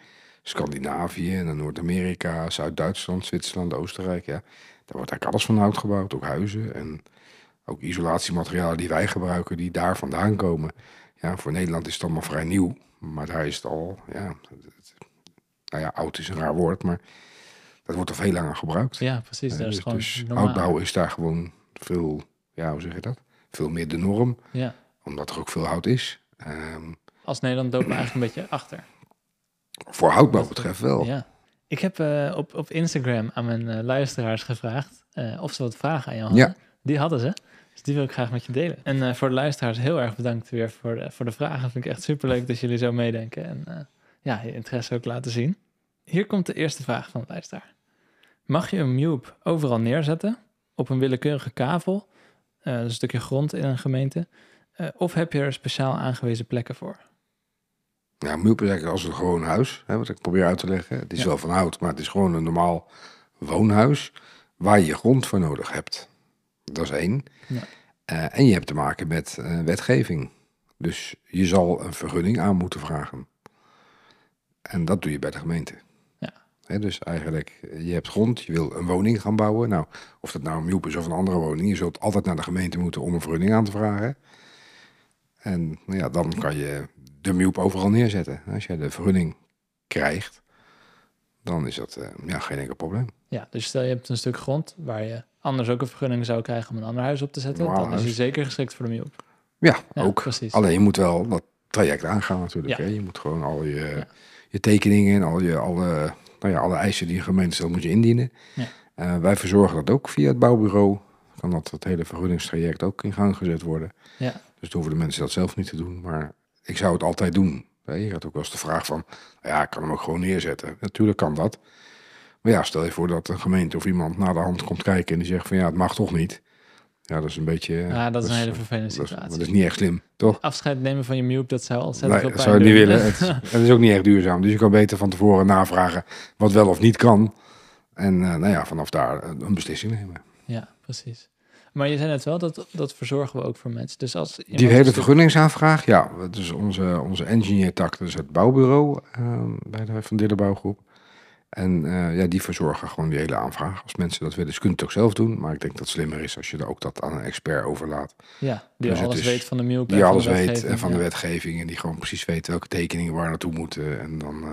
Scandinavië, naar Noord-Amerika, Zuid-Duitsland, Zwitserland, Oostenrijk. Ja, daar wordt eigenlijk alles van hout gebouwd, ook huizen. En ook isolatiematerialen die wij gebruiken, die daar vandaan komen. Ja, voor Nederland is het allemaal vrij nieuw. Maar daar is het al, ja, nou ja, oud is een raar woord, maar dat wordt al veel langer gebruikt. Ja, precies. Dat is dus, gewoon dus houtbouw is daar gewoon veel, ja, hoe zeg je dat? Veel meer de norm. Ja. Omdat er ook veel hout is. Um, Als Nederland lopen we eigenlijk een beetje achter. Voor houtbouw betreft wel. Ja. Ik heb uh, op, op Instagram aan mijn uh, luisteraars gevraagd uh, of ze wat vragen aan jou hadden. Ja. Die hadden ze. Dus die wil ik graag met je delen. En voor de luisteraars heel erg bedankt weer voor de, voor de vragen. Vind ik echt superleuk dat jullie zo meedenken. En ja, je interesse ook laten zien. Hier komt de eerste vraag van de luisteraar. Mag je een Mube overal neerzetten? Op een willekeurige kavel? Een stukje grond in een gemeente? of heb je er speciaal aangewezen plekken voor? Ja, Mube is eigenlijk als een gewoon huis. Hè, wat ik probeer uit te leggen. Het is wel van hout, maar het is gewoon een normaal woonhuis. Waar je grond voor nodig hebt. Dat is één. Ja. Uh, en je hebt te maken met uh, wetgeving. Dus je zal een vergunning aan moeten vragen. En dat doe je bij de gemeente. Ja. dus eigenlijk, je hebt grond, je wil een woning gaan bouwen. Nou, of dat nou een is of een andere woning, je zult altijd naar de gemeente moeten om een vergunning aan te vragen. En nou ja, dan kan je de Mjoep overal neerzetten. Als je de vergunning krijgt, dan is dat uh, ja, geen enkel probleem. Ja, dus stel je hebt een stuk grond waar je anders ook een vergunning zou krijgen om een ander huis op te zetten, dan is je zeker geschikt voor de MIOP. Ja, ook. Precies. Alleen je moet wel dat traject aangaan natuurlijk. Ja. Hè? Je moet gewoon al je, je tekeningen en al je, alle, nou ja, alle eisen die een gemeente stelt, moet je indienen. Ja. Uh, wij verzorgen dat ook via het bouwbureau. Kan dat het hele vergunningstraject ook in gang gezet worden. Ja. Dus dan hoeven de mensen dat zelf niet te doen. Maar ik zou het altijd doen. Je had ook wel eens de vraag van, ja, ik kan hem ook gewoon neerzetten. Natuurlijk kan dat. Maar ja, stel je voor dat een gemeente of iemand naar de hand komt kijken en die zegt van ja, het mag toch niet. Ja, dat is een beetje... Ja, dat is een hele vervelende situatie. Dat is, niet echt slim, toch? Afscheid nemen van je mute, dat zou ontzettend nee, veel pijn dat zou je niet willen. het, het, is ook niet echt duurzaam. Dus je kan beter van tevoren navragen wat wel of niet kan. En uh, nou ja, vanaf daar een beslissing nemen. Ja, precies. Maar je zei net wel, dat, dat verzorgen we ook voor mensen. Dus als Die hele vergunningsaanvraag, ja. Dus onze, onze engineer-tak, dat is het bouwbureau uh, bij de Van Dille Bouwgroep. En uh, ja, die verzorgen gewoon die hele aanvraag. Als mensen dat willen, ze kunnen het ook zelf doen. Maar ik denk dat het slimmer is als je ook dat aan een expert overlaat. Ja, die dus alles weet van de MILP. Die alles weet en van de wetgeving. En die gewoon precies weet welke tekeningen waar naartoe moeten. En dan uh,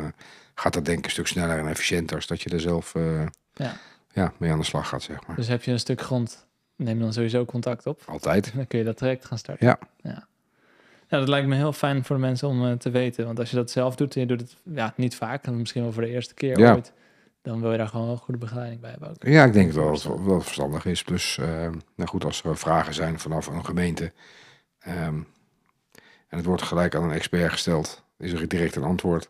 gaat dat denk ik een stuk sneller en efficiënter als dat je er zelf uh, ja. Ja, mee aan de slag gaat, zeg maar. Dus heb je een stuk grond, neem dan sowieso contact op. Altijd. Dan kun je dat traject gaan starten. Ja. ja. Ja, dat lijkt me heel fijn voor de mensen om uh, te weten. Want als je dat zelf doet en je doet het ja, niet vaak, en misschien wel voor de eerste keer ja. ooit, dan wil je daar gewoon wel goede begeleiding bij hebben. Ook. Ja, ik denk wel dat het wel verstandig is. Plus, uh, nou goed, als er vragen zijn vanaf een gemeente um, en het wordt gelijk aan een expert gesteld, is er direct een antwoord.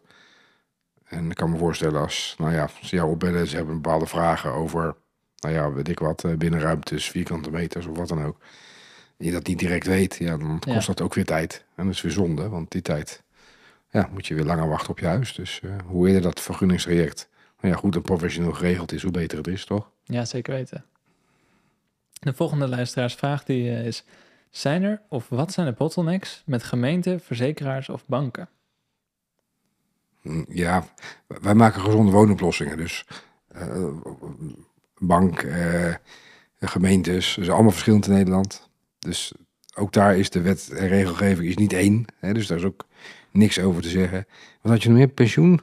En ik kan me voorstellen als, nou ja, ze jou opbellen, ze hebben bepaalde vragen over, nou ja, weet ik wat, binnenruimtes, vierkante meters of wat dan ook je dat niet direct weet, ja, dan kost dat ook weer tijd. En dat is weer zonde, want die tijd ja, moet je weer langer wachten op je huis. Dus uh, hoe eerder dat vergunningstraject nou ja, goed en professioneel geregeld is, hoe beter het is, toch? Ja, zeker weten. De volgende luisteraarsvraag die, uh, is... Zijn er of wat zijn de bottlenecks met gemeenten, verzekeraars of banken? Mm, ja, wij maken gezonde woonoplossingen. Dus uh, bank, gemeentes, dus allemaal verschillend in Nederland. Dus ook daar is de wet en regelgeving is niet één. Hè, dus daar is ook niks over te zeggen. Wat had je nog meer? Pensioen?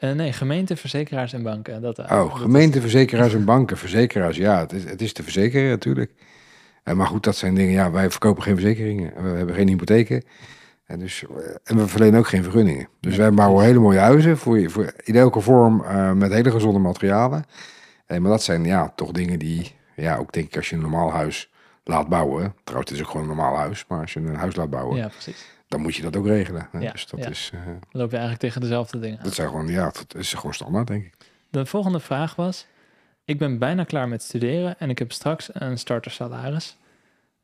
Uh, nee, gemeente, verzekeraars en banken. Dat, uh, oh, gemeente, verzekeraars en banken. Verzekeraars, ja, het is, het is te verzekeren natuurlijk. Uh, maar goed, dat zijn dingen, ja, wij verkopen geen verzekeringen. We hebben geen hypotheken. En, dus, en we verlenen ook geen vergunningen. Dus wij bouwen hele mooie huizen voor, voor in elke vorm met hele gezonde materialen. Maar dat zijn ja, toch dingen die, ja, ook denk ik als je een normaal huis laat bouwen. Trouwens, het is ook gewoon een normaal huis. Maar als je een huis laat bouwen, ja, precies. dan moet je dat ook regelen. Ja, dus dat is... Uh, dan loop je eigenlijk tegen dezelfde dingen Dat zijn gewoon, ja, dat is gewoon standaard, denk ik. De volgende vraag was... Ik ben bijna klaar met studeren en ik heb straks een startersalaris.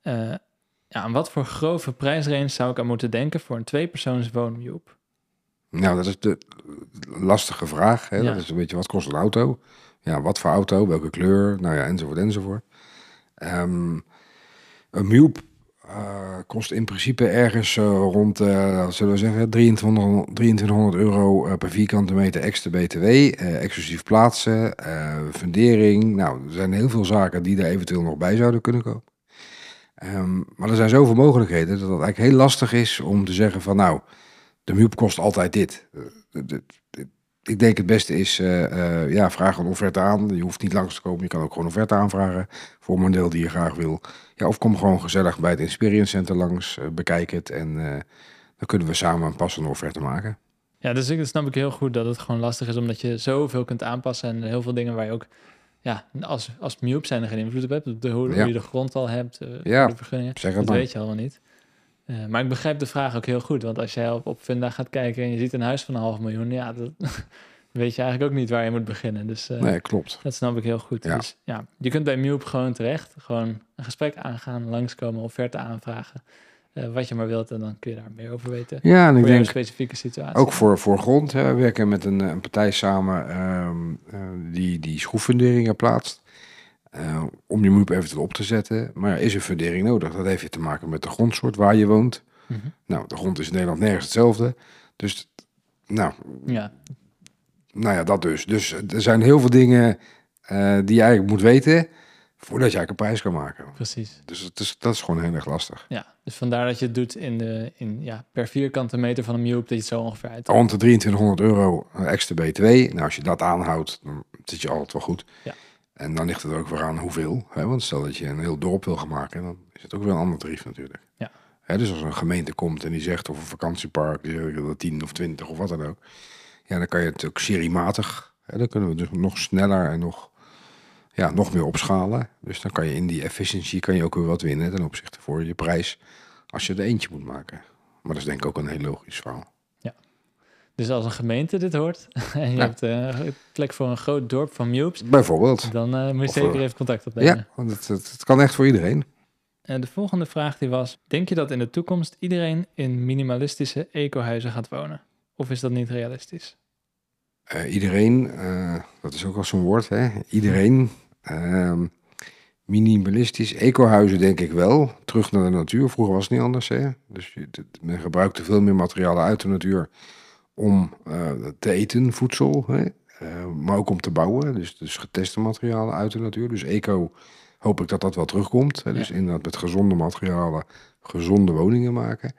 Uh, ja, aan wat voor grove prijsrange zou ik aan moeten denken voor een tweepersoons woonmjoep? Nou, dat is de lastige vraag. Hè? Dat is een beetje, wat kost een auto? Ja, wat voor auto? Welke kleur? Nou ja, enzovoort, enzovoort. Um, een Mube uh, kost in principe ergens uh, rond, uh, zullen we zeggen, 2300, 2300 euro per vierkante meter extra BTW, exclusief plaatsen, fundering. Nou, er zijn heel veel zaken die er eventueel nog bij zouden kunnen komen. Um, maar er zijn zoveel mogelijkheden dat het eigenlijk heel lastig is om te zeggen van nou, de Mube kost altijd dit. Ik denk het beste is, ja, vraag een offerte aan. Je hoeft niet langs te komen, je kan ook gewoon een offerte aanvragen voor een model die je graag wil. Ja, of kom gewoon gezellig bij het Experience Center langs, uh, bekijk het en dan kunnen we samen een passende offerte maken. Ja, dus ik snap ik heel goed dat het gewoon lastig is, omdat je zoveel kunt aanpassen en heel veel dingen waar je ook, ja, als, als Mube zijn er geen invloed op hebt, de, hoe, ja. je de grond al hebt, ja, de vergunningen, zeg dat maar. weet je allemaal niet. Uh, maar ik begrijp de vraag ook heel goed, want als jij op, op Funda gaat kijken en je ziet een huis van een half miljoen, ja, dat, weet je eigenlijk ook niet waar je moet beginnen. Dus uh, nee, klopt. Dat snap ik heel goed. Ja. Dus ja, je kunt bij Mube gewoon terecht, gewoon een gesprek aangaan, langskomen, offerte aanvragen. Uh, wat je maar wilt en dan kun je daar meer over weten. Ja, en ik voor denk specifieke situatie. ook voor, voor grond. Hè, we werken met een, een partij samen um, uh, die, die schroeffunderingen plaatst. Uh, om je Mube eventueel op te zetten. Maar is een fundering nodig? Dat heeft te maken met de grondsoort waar je woont. Mm -hmm. Nou, de grond is in Nederland nergens hetzelfde. Dus, nou, ja nou ja, dat dus. Dus er zijn heel veel dingen uh, die je eigenlijk moet weten voordat je eigenlijk een prijs kan maken. Precies. Dus het is, dat is gewoon heel erg lastig. Ja, dus vandaar dat je het doet in de, in, ja, per vierkante meter van een Mube, dat je het zo ongeveer uit. Rond de 2300 euro extra BTW. Nou, als je dat aanhoudt, dan zit je altijd wel goed. Ja. En dan ligt het ook weer aan hoeveel. Hè? Want stel dat je een heel dorp wil gaan maken, dan is het ook weer een ander tarief natuurlijk. Ja. Hè, dus als een gemeente komt en die zegt, of een vakantiepark, die zegt dat 10 of 20 of wat dan ook. Ja, dan kan je het ook seriematig. Hè, dan kunnen we dus nog sneller en nog, ja, nog meer opschalen. Dus dan kan je in die efficiency kan je ook weer wat winnen ten opzichte voor je prijs als je er eentje moet maken. Maar dat is denk ik ook een heel logisch verhaal. Dus als een gemeente dit hoort en je Ja. hebt uh, een plek voor een groot dorp van Mubes, Bijvoorbeeld. dan eh, moet je zeker eh, even contact opnemen. Ja, want het, het, het kan echt voor iedereen. En de volgende vraag die was, denk je dat in de toekomst iedereen in minimalistische ecohuizen gaat wonen? Of is dat niet realistisch? Eh, iedereen, eh, dat is ook al zo'n woord, hè? Iedereen. ehm, Minimalistisch. Ecohuizen denk ik wel. Terug naar de natuur. Vroeger was het niet anders. Hè? Dus je, men gebruikte veel meer materialen uit de natuur om uh, te eten, voedsel. Hè? Uh, maar ook om te bouwen. Dus, dus geteste materialen uit de natuur. Dus eco hoop ik dat dat wel terugkomt. Hè? Dus inderdaad met gezonde materialen gezonde woningen maken.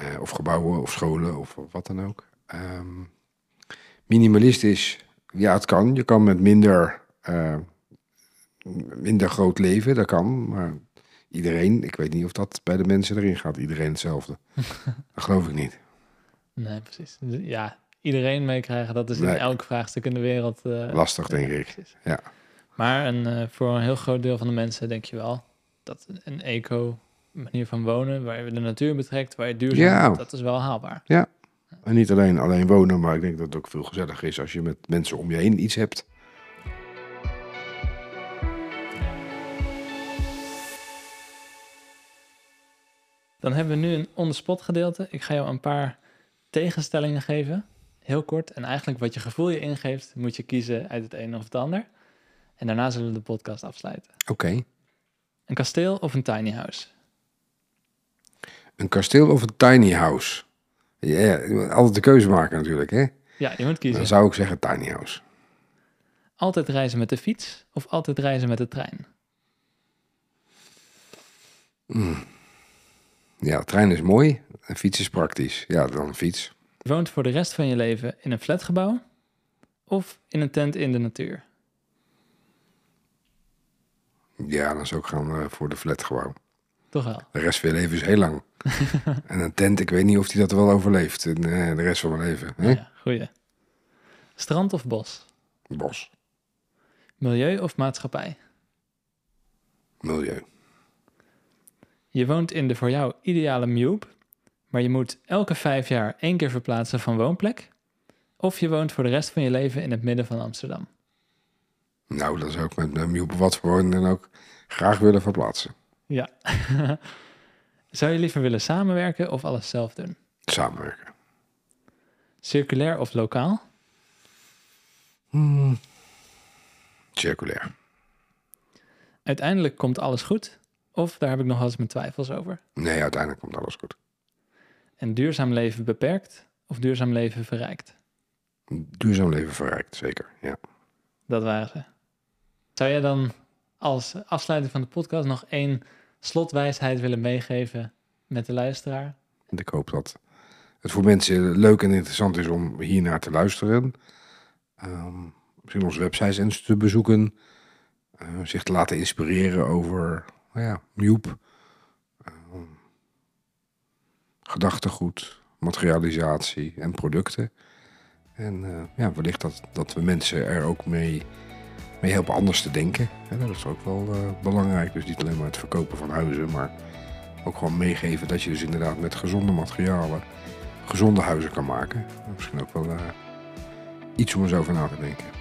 Uh, of gebouwen of scholen of wat dan ook. Um, minimalistisch, ja het kan. Je kan met minder minder groot leven, dat kan. Maar iedereen, ik weet niet of dat bij de mensen erin gaat. Iedereen hetzelfde. dat geloof ik niet. Nee, precies. Ja, iedereen meekrijgen, dat is in elk vraagstuk in de wereld... Uh, Lastig, denk ik. Ja. Maar een, uh, voor een heel groot deel van de mensen denk je wel dat een eco manier van wonen, waar je de natuur betrekt, waar je duurzaam ja. dat is wel haalbaar. Ja, en niet alleen, alleen wonen, maar ik denk dat het ook veel gezelliger is als je met mensen om je heen iets hebt. Dan hebben we nu een on-the-spot gedeelte. Ik ga jou een paar tegenstellingen geven, heel kort. En eigenlijk wat je gevoel je ingeeft, moet je kiezen uit het een of het ander. En daarna zullen we de podcast afsluiten. Oké. Een kasteel of een tiny house? Een kasteel of een tiny house? Ja, altijd de keuze maken natuurlijk, hè? Ja, je moet kiezen. Dan zou ik zeggen tiny house. Altijd reizen met de fiets of altijd reizen met de trein? Mm. Ja, trein is mooi en fiets is praktisch. Ja, dan een fiets. Je woont voor de rest van je leven in een flatgebouw of in een tent in de natuur? Ja, dan zou ik gaan uh, voor de flatgebouw. Toch wel? De rest van je leven is heel lang. en een tent, ik weet niet of die dat wel overleeft uh, de rest van mijn leven. Hè? Ja, goeie. Strand of bos? Bos. Milieu of maatschappij? Milieu. Je woont in de voor jou ideale Mube, maar je moet elke vijf jaar één keer verplaatsen van woonplek. Of je woont voor de rest van je leven in het midden van Amsterdam. Nou, dat zou ik met mijn Mube wat voor dan ook graag willen verplaatsen. Ja. zou je liever willen samenwerken of alles zelf doen? Samenwerken. Circulair of lokaal? Hmm. Circulair. Uiteindelijk komt alles goed of daar heb ik nog wel eens mijn twijfels over? Nee, uiteindelijk komt alles goed. En duurzaam leven beperkt of duurzaam leven verrijkt? Duurzaam leven verrijkt, zeker, ja. Dat waren ze. Zou jij dan als afsluiting van de podcast nog één slotwijsheid willen meegeven met de luisteraar? Ik hoop dat het voor mensen leuk en interessant is om hier naar te luisteren. Um, misschien onze websites eens te bezoeken. Uh, zich te laten inspireren over nou ja, Joep, uh, gedachtegoed, materialisatie en producten. En uh, ja, wellicht dat, dat we mensen er ook mee, mee helpen anders te denken. dat is ook wel uh, belangrijk. Dus niet alleen maar het verkopen van huizen, maar ook gewoon meegeven dat je dus inderdaad met gezonde materialen gezonde huizen kan maken. Misschien ook wel iets om eens over na te denken.